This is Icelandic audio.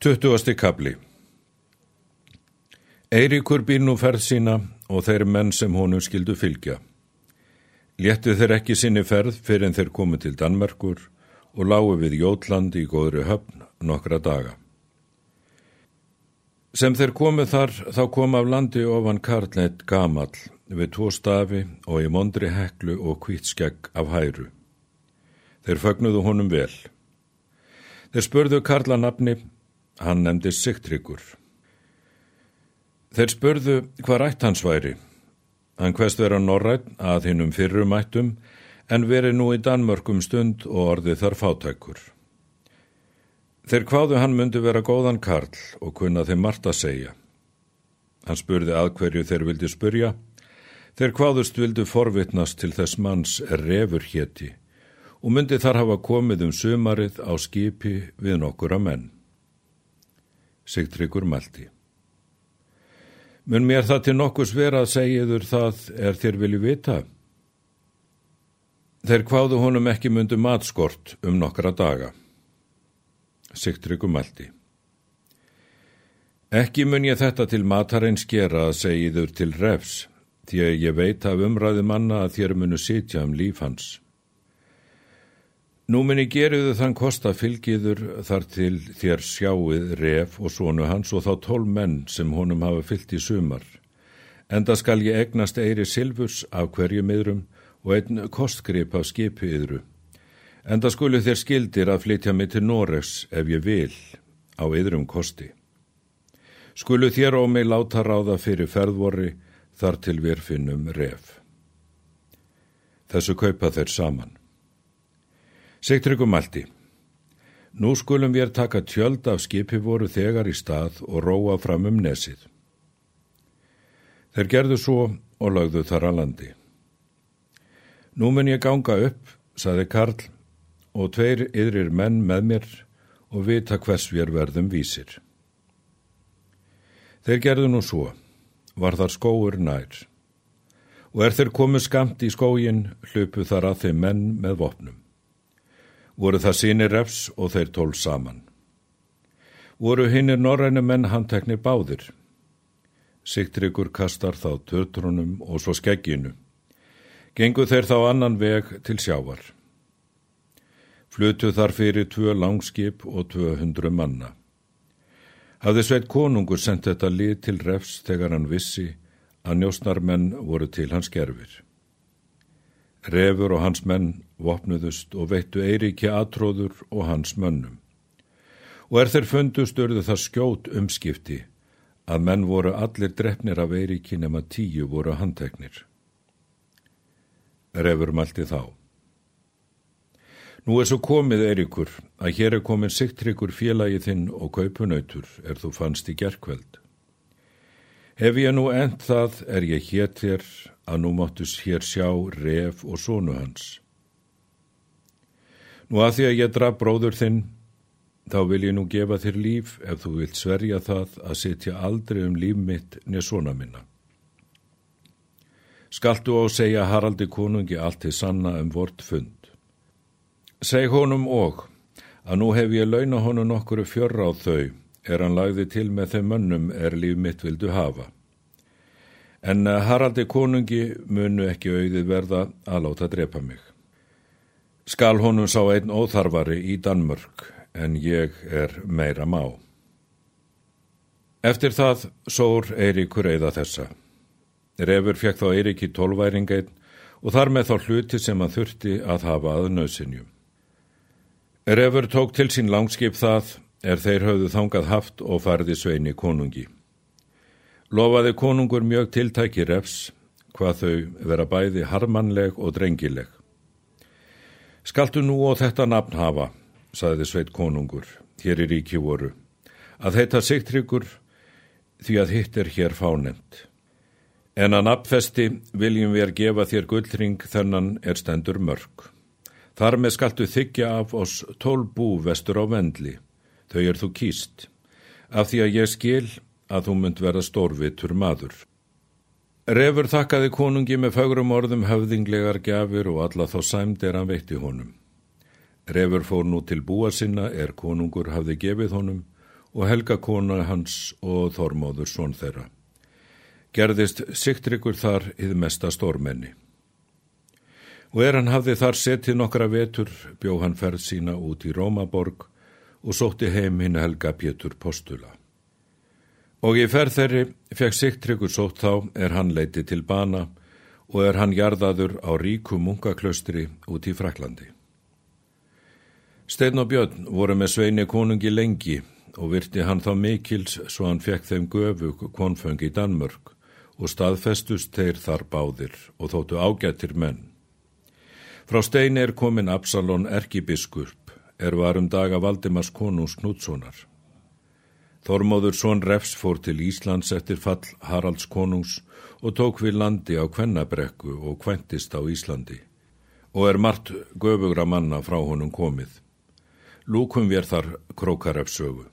Tuttugasti kabli Eiríkur býr nú ferð sína og þeir menn sem honum skildu fylgja. Léttu þeir ekki sinni ferð fyrir en þeir komu til Danmerkur og lágu við Jótland í góðri höfn nokkra daga. Sem þeir komu þar þá kom af landi ofan Karlnett gamall við tvo stafi og í mondri heklu og kvítskegg af hæru. Þeir fögnuðu honum vel. Þeir spurðu Karla nafni, hann nefndi Sigtryggur. Þeir spurðu hvað rætt hans væri. Hann hvest vera norrætt að hinnum fyrrumættum en veri nú í Danmörkum stund og orði þar fátækur. Þeir kváðu hann myndi vera góðan karl og kunna þeim margt að segja. Hann spurði að hverju þeir vildi spurja. Þeir kváðust vildu forvitnast til þess manns refur hétti og myndi þar hafa komið um sumarið á skipi við nokkura menn. Sigtryggur mælti. Mun mér það til nokkus vera að segjaður það er þér vilju vita? Þeir kváðu honum ekki myndu matskort um nokkra daga. Sigtryggur mælti. Ekki mun ég þetta til matarins gera að segjaður til refs, því að ég veit af umræði manna að þér munu sitja um líf hans. Nú muni geriðu þann kosta fylgiður þar til þér sjáuð ref og svonu hans og þá tól menn sem honum hafa fyllt í sumar. Enda skal ég egnast eiri silfurs af hverju miðrum og einn kostgrip af skipi yðru. Enda skulu þér skildir að flytja mig til Noregs ef ég vil á yðrum kosti. Skulu þér og mig láta ráða fyrir ferðvorri þar til við finnum ref. Þessu kaupa þeir saman. Sigtryggum mælti. Nú skulum við taka tjöld af skipi voru þegar í stað og róa fram um nesið. Þeir gerðu svo og lagðu þar að landi. Nú mun ég ganga upp, saði Karl, og tveir yðrir menn með mér og vita hvers við verðum vísir. Þeir gerðu nú svo, var þar skóur nær, og er þeir komið skamt í skógin, hlupu þar að þeim menn með vopnum voru það sínir refs og þeir tól saman. Voru hinnir norrænu menn handtekni báðir. Sigtryggur kastar þá tötrunum og svo skegginu. Gengu þeir þá annan veg til sjávar. Flutu þar fyrir tvö langskip og tvö hundru manna. Hafði sveit konungur sendt þetta lið til refs þegar hann vissi að njósnarmenn voru til hans gerfir. Refur og hans menn vopnuðust og veittu Eiríki aðtróður og hans mönnum. Og er þeir fundust örðu það skjót umskipti að menn voru allir drefnir af Eiríki nema tíu voru handteknir. Refur malti þá. Nú er svo komið Eiríkur að hér er komin siktryggur félagi þinn og kaupunautur er þú fannst í gerkveld. Hef ég nú end það er ég hér þér að nú máttus hér sjá ref og sónu hans. Nú að því að ég draf bróður þinn, þá vil ég nú gefa þér líf ef þú vilt sverja það að setja aldrei um líf mitt neð svona minna. Skaltu á segja Haraldi konungi allt til sanna um vort fund. Seg honum og að nú hef ég launa honum nokkuru fjörra á þau er hann lagði til með þeim mönnum er líf mitt vildu hafa. En Haraldi konungi munu ekki auðið verða að láta drepa mig. Skal honum sá einn óþarfari í Danmörk en ég er meira má. Eftir það sór Eiríkur eða þessa. Refur fekk þá Eirík í tólværingeinn og þar með þá hluti sem hann þurfti að hafa að nöðsinjum. Refur tók til sín langskip það er þeir höfðu þangað haft og farði sveini konungi. Lofaði konungur mjög tiltæki refs hvað þau vera bæði harmanleg og drengileg. Skaltu nú og þetta nafn hafa, saði sveit konungur, hér í ríki voru, að heita sigtryggur því að hitt er hér fánend. En að nafnfesti viljum við að gefa þér gullring þennan er stendur mörg. Þar með skaltu þykja af oss tól bú vestur á vendli, þau er þú kýst, af því að ég skil að þú mynd verða stórvitur maður. Refur þakkaði konungi með fagrum orðum höfðinglegar gafir og alla þá sæmd er hann veitti honum. Refur fór nú til búa sinna er konungur hafði gefið honum og Helga kona hans og Þormóður svon þeirra. Gerðist Sigtryggur þar yfir mesta stórmenni. Og er hann hafði þar setið nokkra vetur, bjó hann ferð sína út í Rómaborg og sótti heim hinn Helga Pétur Postula. Og í ferð þeirri fekk Sigtryggur sótt þá er hann leiti til bana og er hann jarðaður á ríku munkaklaustri út í Fraklandi. Steinn og Björn voru með Sveini konungi lengi og virti hann þá mikils svo hann fekk þeim göfu konföng í Danmörk og staðfestust þeir þar báðir og þóttu ágættir menn. Frá Steini er komin Absalon erkibiskup er varum daga Valdimars konungs Knútssonar. Þormóður Són Refs fór til Íslands eftir fall Haralds konungs og tók við landi á Kvennabrekku og kventist á Íslandi og er margt göfugra manna frá honum komið. Lúkum við þar Krókarefsögu.